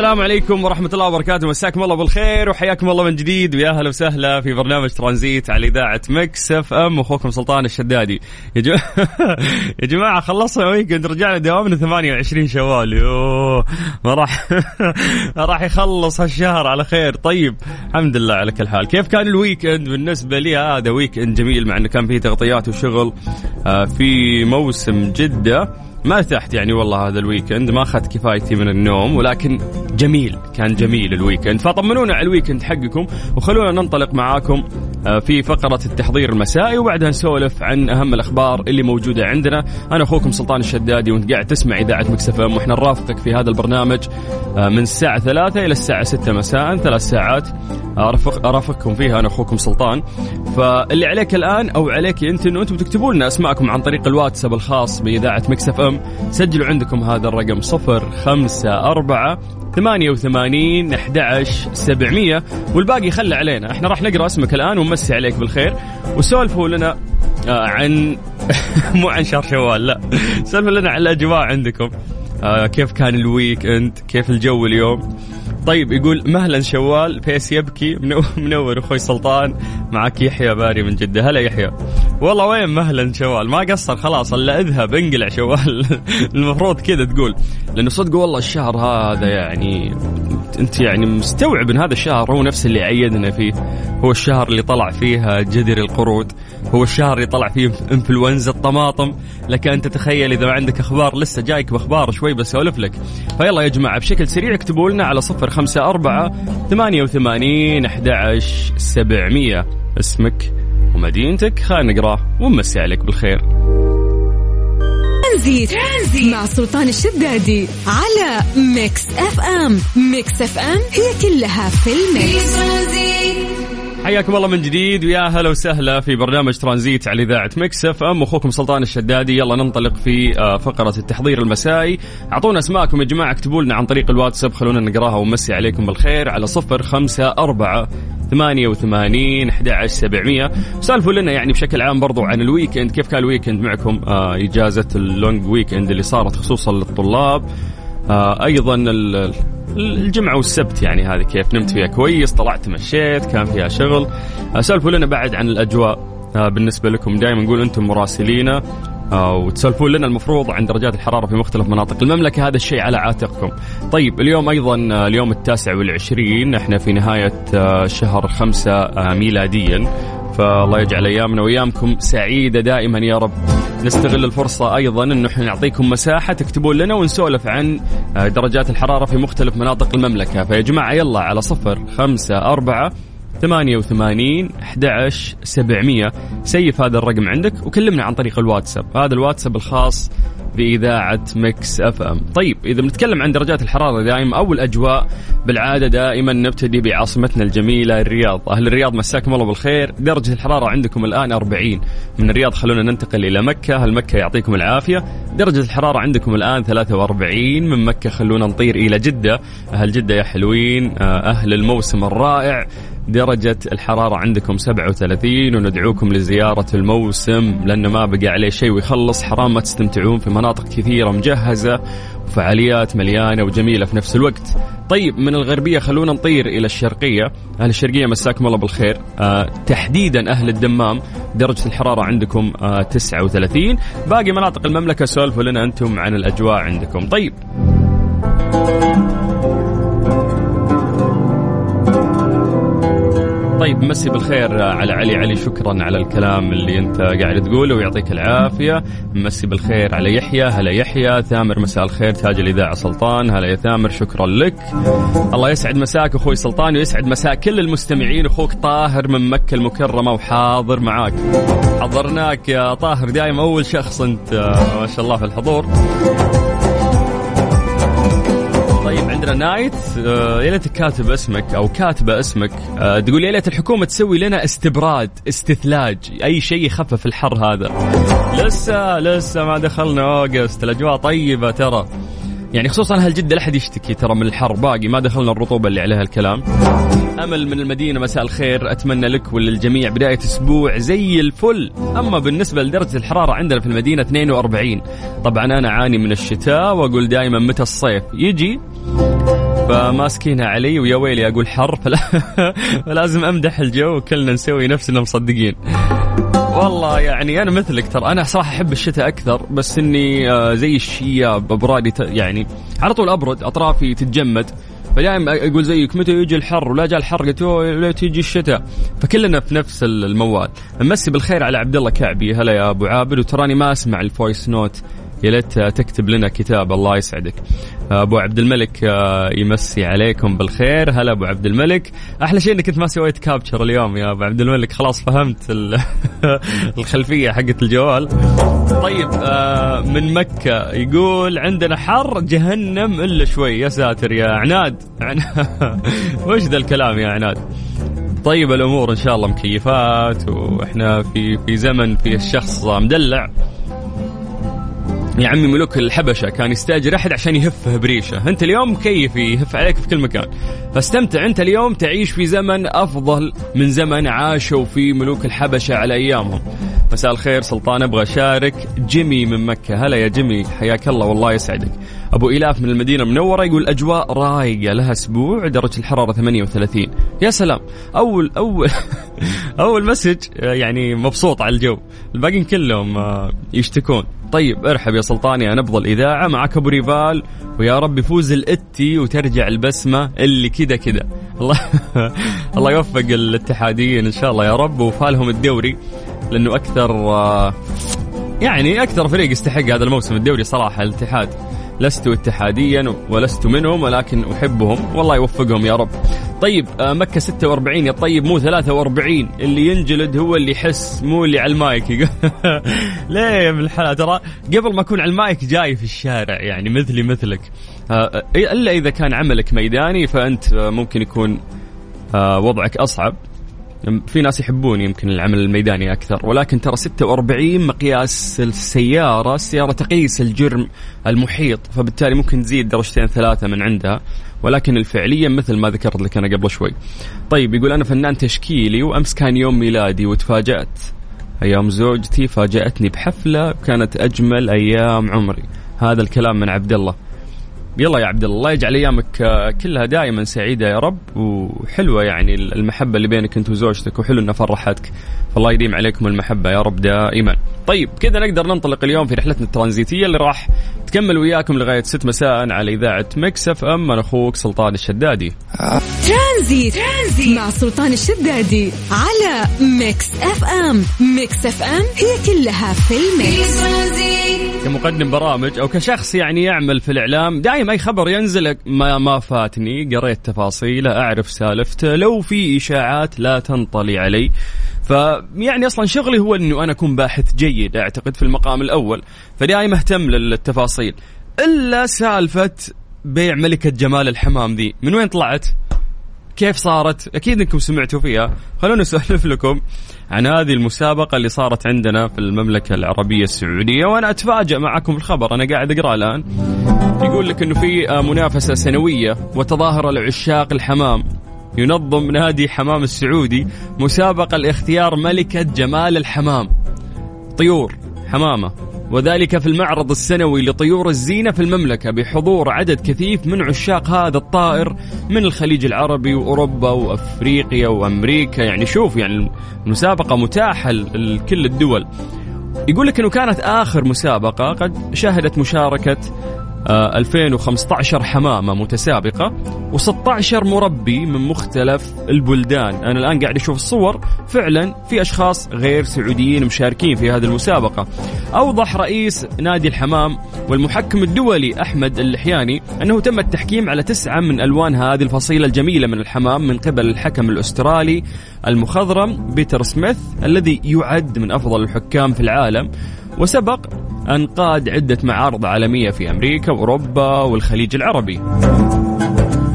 السلام عليكم ورحمة الله وبركاته. مساكم الله بالخير وحياكم الله من جديد. ويا أهلا وسهلا في برنامج ترانزيت على إذاعة Mix FM. أخوكم سلطان الشدادي. يا جماعة يا جماعة خلصنا weekend رجعنا دوامنا 28 شوال. يوه ما راح ما راح يخلص هالشهر. على خير. طيب الحمد لله على كل حال. كيف كان ال weekend بالنسبة لي؟ هذا weekend جميل مع إنه كان فيه تغطيات وشغل آه، في موسم جدة. ما ارتحت يعني والله هذا ال weekend ما أخذت كفايتي من النوم ولكن جميل كان جميل ال weekend. فطمنونا على ال weekend حقكم وخلونا ننطلق معاكم آه، في فقرة التحضير المسائي وبعدها نسولف عن أهم الأخبار اللي موجودة عندنا. أنا أخوكم سلطان الشدادي وأنت قاعد تسمع إذاعة Mix FM وإحنا نرافقك في هذا البرنامج آه، من الساعة ثلاثة إلى الساعة ستة مساء ثلاث ساعات. أرافق أرافقكم فيها أنا أخوكم سلطان. فاللي عليك الآن أو عليك أنت أنه أنتم تكتبوا لنا أسماءكم عن طريق الواتساب الخاص بإذاعة Mix FM سجلوا عندكم هذا الرقم صفر خمسة أربعة ثمانية وثمانين أحد سبعمية. والباقي خلى علينا. إحنا راح نقرأ اسمك الآن ونمسي عليك بالخير. وسولفوا لنا آه، عن مو عن شهر شوال لا. سولفوا لنا عن الأجواء عندكم. آه، كيف كان ال weekend؟ كيف الجو اليوم؟ طيب يقول مهلا شوال face يبكي منو- منور أخوي سلطان معك يحيى باري من جدة. هلا يحيى. والله وين مهلا شوال؟ ما قصر خلاص إلا اذهب انقلع شوال. المفروض كذا تقول. لأنه صدق والله الشهر هذا يعني أنت يعني مستوعب إن هذا الشهر هو نفس اللي عيدنا فيه. هو الشهر اللي طلع فيه جدر القرود. هو الشهر اللي طلع فيه إنفلونزا الطماطم. لك أن تتخيل إذا ما عندك أخبار لسه جايك بأخبار شوي بسولف لك. فيلا يا جماعة بشكل سريع اكتبوا لنا على صفر خمسة أربعة ثمانية وثمانين أحد سبعمية. اسمك ومدينتك. خلينا نقراه ونمسي عليك بالخير. ترانزيت مع سلطان الشدادي على Mix FM. Mix FM هي كلها في ال mix. ترانزيت حياكم الله من جديد ويا هلا وسهلا في برنامج ترانزيت على إذاعة Mix FM. أخوكم سلطان الشدادي يلا ننطلق في آه، فقرة التحضير المسائي. أعطونا أسماءكم يا جماعة اكتبوا لنا عن طريق الواتساب خلونا نقراها ونمسي عليكم بالخير على صفر خمسة أربعة ثمانية وثمانين أحد سبعمية. سالفوا لنا يعني بشكل عام برضو عن ال weekend كيف كان ال weekend معكم؟ آه إجازة ال long weekend اللي صارت خصوصا للطلاب. آه أيضا ال- ال- الجمعه والسبت يعني هذه كيف نمت فيها كويس طلعت مشيت كان فيها شغل. سولفوا لنا بعد عن الأجواء. آه بالنسبة لكم دائما نقول أنتم مراسلينا آه وتسولفون لنا المفروض عن درجات الحرارة في مختلف مناطق المملكة. هذا الشيء على عاتقكم. طيب اليوم أيضا آه اليوم التاسع والعشرين إحنا في نهاية آه شهر خمسة ميلاديا. فالله يجعل أيامنا وأيامكم سعيدة دائما يا رب. نستغل الفرصة أيضا انه إحنا نعطيكم مساحة تكتبون لنا ونسولف عن آه، درجات الحرارة في مختلف مناطق المملكة، فيا جماعة يلا على صفر خمسة أربعة ثمانية وثمانين أحد سبعمية. سيف هذا الرقم عندك وكلمنا عن طريق الواتساب. هذا الواتساب الخاص بإذاعة مكس أف أم. طيب إذا بنتكلم عن درجات الحرارة دائما أو الأجواء بالعادة دائما نبتدي بعاصمتنا الجميلة الرياض. أهل الرياض مساكم الله بالخير. درجة الحرارة عندكم الآن 40 من الرياض خلونا ننتقل إلى مكة. أهل مكة يعطيكم العافية. درجة الحرارة عندكم الآن 43 من مكة خلونا نطير إلى جدة. أهل جدة يا حلوين. آه، أهل الموسم الرائع. درجة الحرارة عندكم 37 وندعوكم لزيارة الموسم لأنه ما بقى عليه شيء ويخلص. حرام ما تستمتعون في مناطق كثيرة مجهزة وفعاليات مليانة وجميلة في نفس الوقت. طيب من الغربية خلونا نطير إلى الشرقية. أهل الشرقية مساكم الله بالخير. آه تحديدا أهل الدمام درجة الحرارة عندكم آه 39 باقي مناطق المملكة سولفوا لنا أنتم عن الأجواء عندكم. طيب. طيب مسي بالخير على علي. علي شكرا على الكلام اللي أنت قاعد تقوله ويعطيك العافية. مسي بالخير على يحيى. هلا يحيى. ثامر مساء الخير. تاج الإذاعة سلطان. هلا يا ثامر شكرا لك. الله يسعد مساك أخوي سلطان ويسعد مساء كل المستمعين. أخوك طاهر من مكة المكرمة وحاضر معاك. حضرناك يا طاهر. دائما أول شخص أنت آه، ما شاء الله في الحضور. عندنا Night آه، يا ليتك كاتب اسمك أو كاتبة اسمك. آه، تقول يا ليت الحكومة تسوي لنا استبراد استثلاج أي شيء يخفف الحر هذا. لسه لسه ما دخلنا أوغست. الأجواء طيبة ترى. يعني خصوصا أهل جدة لا أحد يشتكي ترى من الحر؟ باقي ما دخلنا الرطوبة اللي عليها الكلام. أمل من المدينة مساء الخير. أتمنى لك وللجميع بداية أسبوع زي الفل. أما بالنسبة لدرجة الحرارة عندنا في المدينة 42 طبعا أنا اعاني من الشتاء وأقول دائما متى الصيف؟ يجي. فماسكينها علي ويا ويلي أقول حر فلا فلازم أمدح الجو وكلنا نسوي نفسنا مصدقين. والله يعني أنا مثلك ترى أنا صراحة أحب الشتاء أكثر بس إني آه، زي الشياب ابرادي يعني على طول أبرد أطرافي تتجمد. فدائما أقول زيك متى يجي الحر؟ ولا جاء الحر؟ قلت "أوه، لا تيجي الشتاء. فكلنا في نفس الموال. نمسي بالخير على عبد الله كعبي. هلا يا أبو عابد وتراني ما أسمع ال voice note. يا ليت تكتب لنا كتاب الله يسعدك. أبو عبد الملك آه، يمسي عليكم بالخير. هلا أبو عبد الملك. أحلى شيء إنك أنت ما سويت كابتشر اليوم يا أبو عبد الملك. خلاص فهمت ال- الخلفية حقت الجوال. طيب آه، من مكة يقول عندنا حر جهنم إلا شوي. يا ساتر يا عناد. عن- وش ذا الكلام يا عناد؟ طيب الأمور إن شاء الله مكيفات وإحنا في في زمن في الشخص مدلع. يا عمي ملوك الحبشة كان يستأجر أحد عشان يهفه بريشة، أنت اليوم مكيف يهف عليك في كل مكان، فاستمتع. أنت اليوم تعيش في زمن أفضل من زمن عاشوا فيه ملوك الحبشة على أيامهم. مساء الخير سلطان أبغى أشارك. جيمي من مكة، هلا يا جيمي حياك الله والله يسعدك. أبو إلاف من المدينة المنورة يقول أجواء رايقة لها أسبوع درجة الحرارة 38 يا سلام. أول أول أول message يعني مبسوط على الجو. الباقيين كلهم آه، يشتكون. طيب ارحب يا سلطان يا نبض الإذاعة معك أبو ريفال ويا رب يفوز الإتي وترجع البسمة اللي كذا كذا الله الله يوفق الاتحاديين إن شاء الله يا رب وفالهم الدوري لأنه أكثر آه، يعني أكثر فريق يستحق هذا الموسم الدوري صراحة الاتحاد لست اتحاديا ولست منهم ولكن أحبهم والله يوفقهم يا رب. طيب آه، مكة 46 يا طيب مو 43 اللي ينجلد هو اللي يحس مو اللي على المايك. ليه يا ابن الحلال؟ ترى قبل ما أكون على المايك جاي في الشارع يعني مثلي مثلك. آه، إلا إذا كان عملك ميداني فأنت آه، ممكن يكون وضعك أصعب. في ناس يحبون يمكن العمل الميداني أكثر ولكن ترى 46 مقياس السيارة السياره تقيس الجرم المحيط فبالتالي ممكن تزيد درجتين ثلاثة من عندها ولكن الفعليا مثل ما ذكرت لك أنا قبل شوي. طيب يقول أنا فنان تشكيلي وأمس كان يوم ميلادي وتفاجأت أيام زوجتي فاجأتني بحفلة كانت أجمل أيام عمري. هذا الكلام من عبد الله. يلا يا عبد الله الله يجعل أيامك آه، كلها دائما سعيدة يا رب وحلوة يعني المحبة اللي بينك أنت وزوجتك وحلو انها فرحتك فالله يديم عليكم المحبة يا رب دائما. طيب كذا نقدر ننطلق اليوم في رحلتنا الترانزيتية اللي راح تكمل وياكم لغاية 6 مساء على إذاعة Mix FM أنا أخوك سلطان الشدادي. ترانزيت. ترانزيت. مع سلطان الشدادي على Mix FM. Mix FM هي كلها في ال mix. كمقدم برامج أو كشخص يعني يعمل في الإعلام. دائما أي خبر ينزل ما ما فاتني. قريت تفاصيله أعرف سالفته. لو في إشاعات لا تنطلي علي. فيعني أصلا شغلي هو إنه أنا أكون باحث جيد. أعتقد في المقام الأول. فدائما أهتم للتفاصيل. إلا سالفة بيع ملكة جمال الحمام ذي. من وين طلعت؟ كيف صارت؟ أكيد إنكم سمعتوا فيها، خلونا اسولف لكم عن هذه المسابقة اللي صارت عندنا في المملكة العربية السعودية وأنا أتفاجأ معكم الخبر أنا قاعد اقرا الآن. يقول لك إنه في آه، منافسة سنوية وتظاهر لعشاق الحمام ينظم نادي حمام السعودي مسابقة لاختيار ملكة جمال الحمام. طيور حمامة وذلك في المعرض السنوي لطيور الزينة في المملكة بحضور عدد كثيف من عشاق هذا الطائر من الخليج العربي وأوروبا وأفريقيا وأمريكا. يعني شوف يعني المسابقة متاحة لكل الدول. يقول لك أنه كانت آخر مسابقة قد شهدت مشاركة 2015 حمامة متسابقة و16 مربي من مختلف البلدان. أنا الآن قاعد أشوف الصور. فعلا في أشخاص غير سعوديين مشاركين في هذه المسابقة. أوضح رئيس نادي الحمام والمحكم الدولي أحمد اللحياني أنه تم التحكيم على تسعة من ألوان هذه الفصيلة الجميلة من الحمام من قبل الحكم الأسترالي المخضرم بيتر سميث الذي يعد من أفضل الحكام في العالم. وسبق أن قاد عدة معارض عالمية في أمريكا وأوروبا والخليج العربي.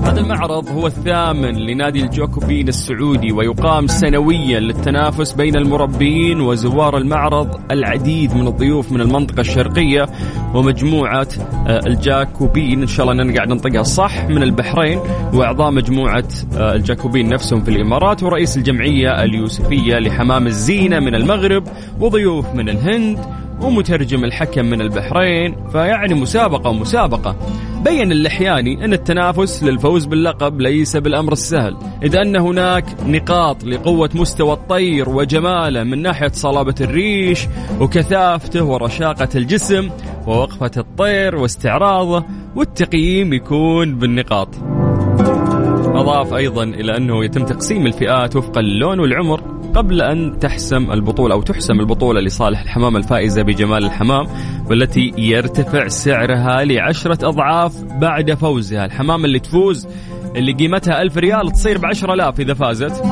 هذا المعرض هو الثامن لنادي الجوكوبين السعودي ويقام سنويا للتنافس بين المربين وزوار المعرض العديد من الضيوف من المنطقة الشرقية ومجموعة آه، الجاكوبين. إن شاء الله أننا قاعد ننطقها صح من البحرين وأعضاء مجموعة آه، الجاكوبين نفسهم في الإمارات ورئيس الجمعية اليوسفية لحمام الزينة من المغرب وضيوف من الهند ومترجم الحكم من البحرين فيعني مسابقة مسابقة. بين اللحياني أن التنافس للفوز باللقب ليس بالأمر السهل إذ أن هناك نقاط لقوة مستوى الطير وجماله من ناحية صلابة الريش وكثافته ورشاقة الجسم ووقفة الطير واستعراضه والتقييم يكون بالنقاط. أضاف أيضا إلى أنه يتم تقسيم الفئات وفق اللون والعمر. قبل أن تحسم البطولة أو تحسم البطولة لصالح الحمام الفائزة بجمال الحمام والتي يرتفع سعرها لعشرة أضعاف بعد فوزها. الحمام اللي تفوز اللي قيمتها ألف ريال تصير بعشرة آلاف إذا فازت.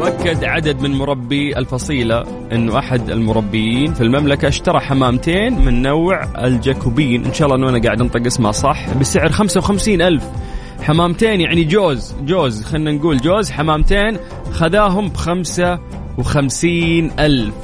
وأكد عدد من مربي الفصيلة أنه أحد المربيين في المملكة اشترى حمامتين من نوع الجاكوبين. إن شاء الله أنه أنا قاعد أنطق اسمها صح بسعر 55 ألف. حمامتين يعني جوز جوز خلينا نقول جوز حمامتين خذاهم بخمسة وخمسين ألف.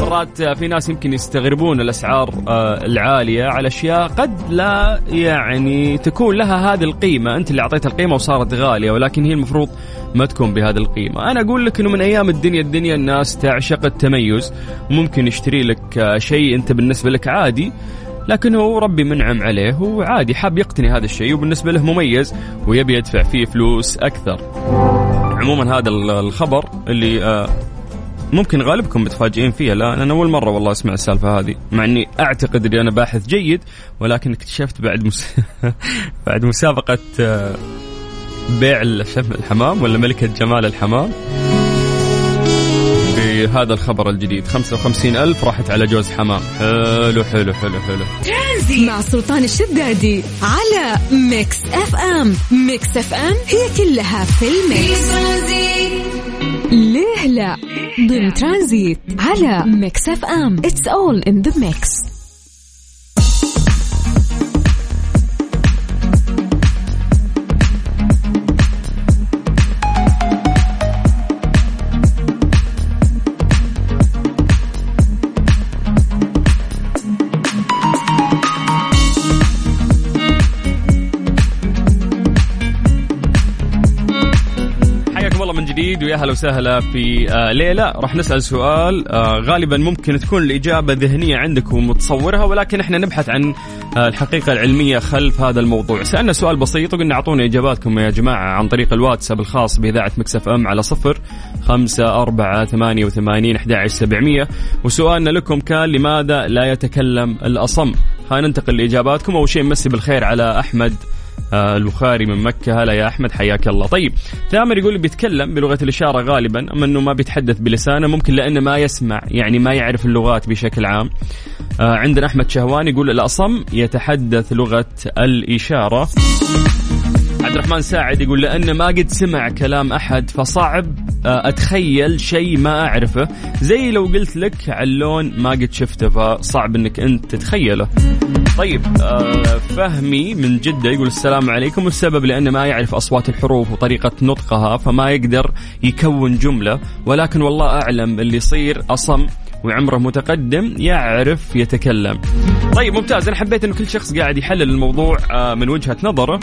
مرات في ناس يمكن يستغربون الأسعار آه، العالية على أشياء قد لا يعني تكون لها هذه القيمة. أنت اللي أعطيتها القيمة وصارت غالية ولكن هي المفروض ما تكون بهذه القيمة. أنا أقول لك أنه من أيام الدنيا الدنيا الناس تعشق التميز. ممكن يشتري لك آه، شيء أنت بالنسبة لك عادي لكن هو ربي منعم عليه وعادي حاب يقتني هذا الشيء وبالنسبة له مميز ويبي يدفع فيه فلوس أكثر. عموما هذا الخبر اللي آه، ممكن غالبكم متفاجئين فيها لا أنا أول مرة والله أسمع السالفة هذه مع إني أعتقد إني أنا باحث جيد ولكن اكتشفت بعد مس... بعد مسابقة آه، بيع الحمام ولا ملكة جمال الحمام. بهذا الخبر الجديد. 55 ألف راحت على جوز حمام حلو حلو حلو حلو. ترانزي. مع سلطان الشدادي على Mix FM. Mix FM هي كلها في ال mix. ليه لا؟ ضمن ترانزيت على Mix FM. It's all in the mix ويا هلا وسهلا في آه ليلة راح نسأل سؤال آه غالبا ممكن تكون الإجابة ذهنية عندك ومتصورها ولكن إحنا نبحث عن آه الحقيقة العلمية خلف هذا الموضوع. سألنا سؤال بسيط وقلنا أعطونا إجاباتكم يا جماعة عن طريق الواتساب الخاص بإذاعة مكسف أم على صفر خمسة أربعة ثمانية وثمانين أحد سبعمية. وسؤالنا لكم كان لماذا لا يتكلم الأصم؟ خلينا ننتقل لإجاباتكم. أول شيء مسي بالخير على أحمد. البخاري من مكة. هلا يا أحمد حياك الله. طيب ثامر يقول بيتكلم بلغة الإشارة غالبا أما أنه ما بيتحدث بلسانه ممكن لأنه ما يسمع يعني ما يعرف اللغات بشكل عام. آه عندنا أحمد شهوان يقول الأصم يتحدث لغة الإشارة. عبد الرحمن ساعد يقول لأنه ما قد سمع كلام أحد فصعب آه، أتخيل شيء ما أعرفه. زي لو قلت لك علون ما قد شفته فصعب أنك أنت تتخيله. طيب آه فهمي من جدة يقول السلام عليكم. والسبب لأنه ما يعرف أصوات الحروف وطريقة نطقها فما يقدر يكون جملة. ولكن والله أعلم اللي يصير أصم وعمره متقدم يعرف يتكلم. طيب ممتاز. أنا حبيت أنه كل شخص قاعد يحلل الموضوع آه، من وجهة نظره.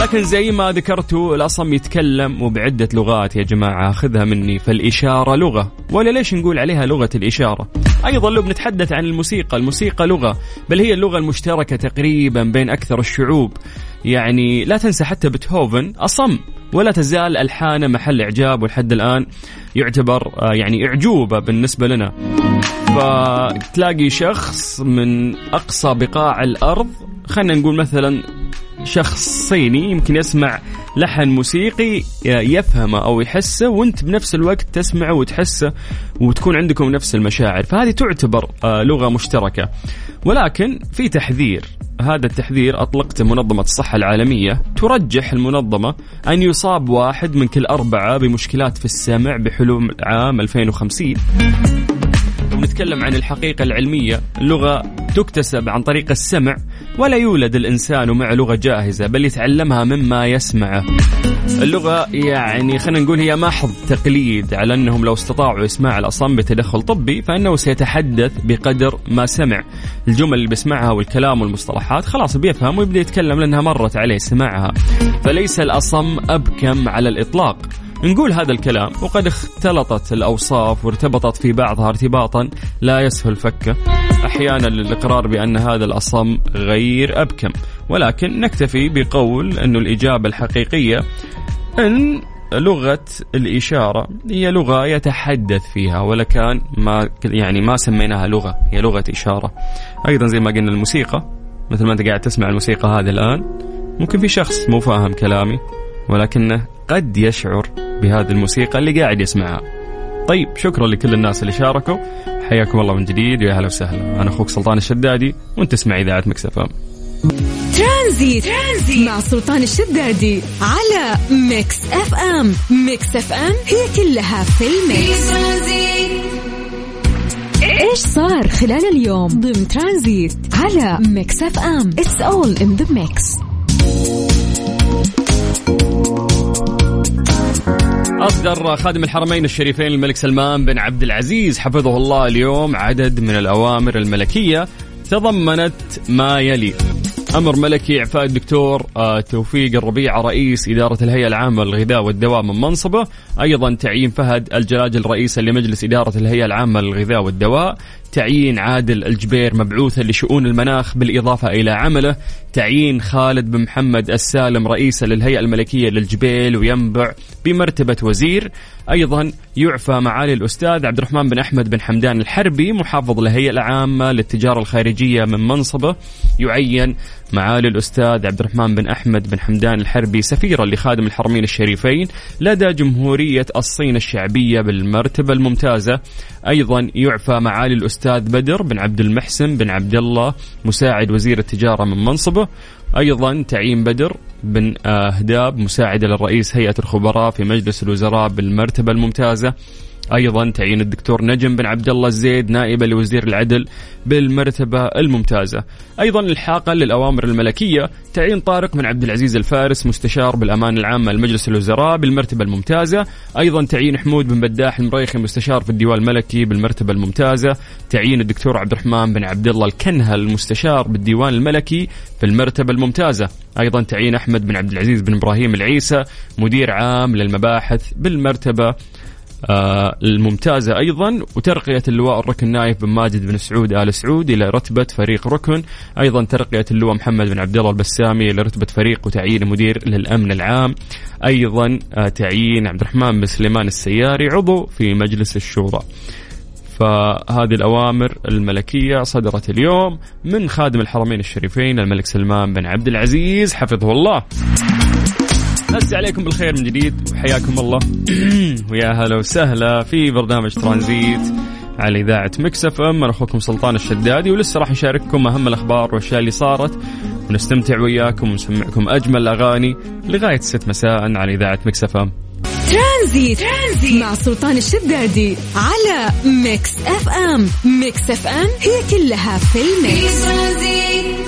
لكن زي ما ذكرتوا الأصم يتكلم وبعدة لغات. يا جماعة خذها مني. فالإشارة لغة. ولا ليش نقول عليها لغة الإشارة؟ أيضا لو بنتحدث عن الموسيقى الموسيقى لغة. بل هي اللغة المشتركة تقريبا بين أكثر الشعوب. يعني لا تنسى حتى بيتهوفن أصم ولا تزال ألحانه محل إعجاب ولحد الآن يعتبر آه، يعني إعجوبة بالنسبة لنا. فتلاقي شخص من أقصى بقاع الأرض خلينا نقول مثلا شخص صيني يمكن يسمع لحن موسيقي يفهمه أو يحسه وأنت بنفس الوقت تسمعه وتحسه وتكون عندكم نفس المشاعر. فهذه تعتبر آه، لغة مشتركة. ولكن في تحذير. هذا التحذير أطلقته منظمة الصحة العالمية. ترجح المنظمة أن يصاب واحد من كل أربعة بمشكلات في السمع بحلول عام 2050 ونتكلم عن الحقيقة العلمية. اللغة تكتسب عن طريق السمع ولا يولد الإنسان مع لغة جاهزة بل يتعلمها مما يسمعه اللغة يعني خلينا نقول هي محض تقليد على أنهم لو استطاعوا إسماع الأصم بتدخل طبي فإنه سيتحدث بقدر ما سمع. الجمل اللي بيسمعها والكلام والمصطلحات خلاص بيفهم ويبدأ يتكلم لأنها مرت عليه سمعها فليس الأصم أبكم على الإطلاق. نقول هذا الكلام وقد اختلطت الأوصاف وارتبطت في بعضها ارتباطا لا يسهل فكه. أحيانا للإقرار بأن هذا الأصم غير أبكم. ولكن نكتفي بقول أن الإجابة الحقيقية أن لغة الإشارة هي لغة يتحدث فيها ولا كان ما يعني ما سميناها لغة هي لغة إشارة. أيضا زي ما قلنا الموسيقى مثل ما أنت قاعد تسمع الموسيقى هذه الآن ممكن في شخص مو فاهم كلامي ولكنه قد يشعر بهذه الموسيقى اللي قاعد يسمعها. طيب شكرا لكل الناس اللي شاركوا. حياكم الله من جديد ويا هلا وسهلا. أنا أخوك سلطان الشدادي وأنت تسمع إذاعة مكسف إم. ترانزيت. ترانزيت مع سلطان الشدادي على Mix FM. Mix FM هي كلها في ال mix إيش صار خلال اليوم؟ ضمن ترانزيت على Mix FM. It's all in the mix أصدر خادم الحرمين الشريفين الملك سلمان بن عبد العزيز حفظه الله اليوم عدد من الأوامر الملكية تضمنت ما يلي. أمر ملكي إعفاء الدكتور آه، توفيق الربيع رئيس إدارة الهيئة العامة للغذاء والدواء من منصبه. أيضا تعيين فهد الجلاجل رئيسا لمجلس إدارة الهيئة العامة للغذاء والدواء. تعيين عادل الجبير مبعوثا لشؤون المناخ بالإضافة إلى عمله. تعيين خالد بن محمد السالم رئيسا للهيئة الملكية للجبيل وينبع بمرتبة وزير. أيضا يعفى معالي الأستاذ عبد الرحمن بن أحمد بن حمدان الحربي محافظ الهيئة العامة للتجارة الخارجية من منصبه. يعين معالي الأستاذ عبد الرحمن بن أحمد بن حمدان الحربي سفيرا لخادم الحرمين الشريفين لدى جمهورية الصين الشعبية بالمرتبة الممتازة. أيضا يعفى معالي الأستاذ بدر بن عبد المحسن بن عبد الله مساعد وزير التجارة من منصبه. أيضا تعيين بدر بن آه، هداب مساعدة للرئيس هيئة الخبراء في مجلس الوزراء بالمرتبة الممتازة. أيضا تعيين الدكتور نجم بن عبد الله الزيد نائبا لوزير العدل بالمرتبة الممتازة. أيضا الحاقا للأوامر الملكية تعيين طارق بن عبد العزيز الفارس مستشار بالأمان العامه لمجلس الوزراء بالمرتبة الممتازة. أيضا تعيين حمود بن بداح المريخي مستشار في الديوان الملكي بالمرتبة الممتازة. تعيين الدكتور عبد الرحمن بن عبد الله الكنهل المستشار بالديوان الملكي في المرتبه الممتازة. أيضا تعيين أحمد بن عبد العزيز بن إبراهيم العيسى مدير عام للمباحث بالمرتبة الممتازة أيضا وترقية اللواء الركن نايف بن ماجد بن سعود آل سعود إلى رتبة فريق ركن. أيضا ترقية اللواء محمد بن عبد الله البسامي إلى رتبة فريق وتعيين مدير للأمن العام. أيضا آه تعيين عبد الرحمن بن سليمان السياري عضو في مجلس الشورى. فهذه الأوامر الملكية صدرت اليوم من خادم الحرمين الشريفين الملك سلمان بن عبد العزيز حفظه الله. مسي عليكم بالخير من جديد وحياكم الله. ويا هلا وسهلا في برنامج ترانزيت على إذاعة Mix FM. أنا أخوكم سلطان الشدادي ولسه راح نشارككم أهم الأخبار والأشياء اللي صارت. ونستمتع وياكم ونسمعكم أجمل الأغاني لغاية ست مساء على إذاعة Mix FM. ترانزيت. ترانزيت مع سلطان الشدادي على Mix FM. Mix FM هي كلها في ال mix. ترانزيت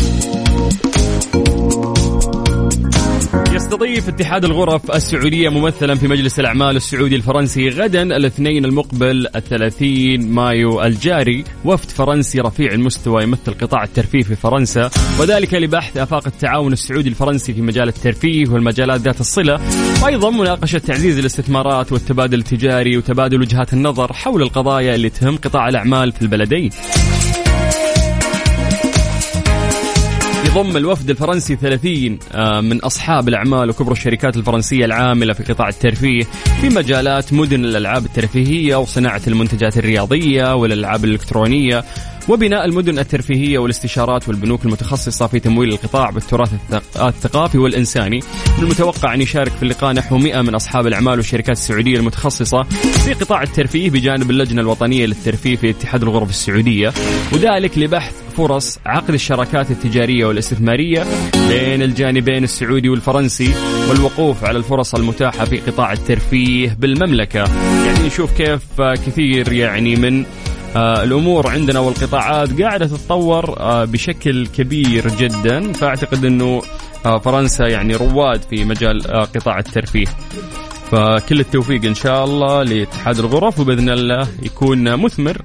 يستضيف اتحاد الغرف السعودية ممثلا في مجلس الأعمال السعودي الفرنسي غدا الاثنين المقبل الثلاثين مايو الجاري. وفد فرنسي رفيع المستوى يمثل قطاع الترفيه في فرنسا وذلك لبحث آفاق التعاون السعودي الفرنسي في مجال الترفيه والمجالات ذات الصلة. وأيضا مناقشة تعزيز الاستثمارات والتبادل التجاري وتبادل وجهات النظر حول القضايا اللي تهم قطاع الأعمال في البلدين. يضم الوفد الفرنسي 30 آه، من أصحاب الأعمال وكبرى الشركات الفرنسية العاملة في قطاع الترفيه في مجالات مدن الألعاب الترفيهية وصناعة المنتجات الرياضية والألعاب الإلكترونية. وبناء المدن الترفيهية والاستشارات والبنوك المتخصصة في تمويل القطاع بالتراث الثقافي والإنساني من المتوقع أن يشارك في اللقاء نحو 100 من أصحاب الأعمال والشركات السعودية المتخصصة في قطاع الترفيه بجانب اللجنة الوطنية للترفيه في اتحاد الغرف السعودية وذلك لبحث فرص عقد الشراكات التجارية والاستثمارية بين الجانبين السعودي والفرنسي والوقوف على الفرص المتاحة في قطاع الترفيه بالمملكة. يعني نشوف كيف كثير يعني من الأمور عندنا والقطاعات قاعدة تتطور آه بشكل كبير جدا. فأعتقد إنه آه فرنسا يعني رواد في مجال آه قطاع الترفيه. فكل التوفيق إن شاء الله لاتحاد الغرف وبإذن الله يكون مثمر.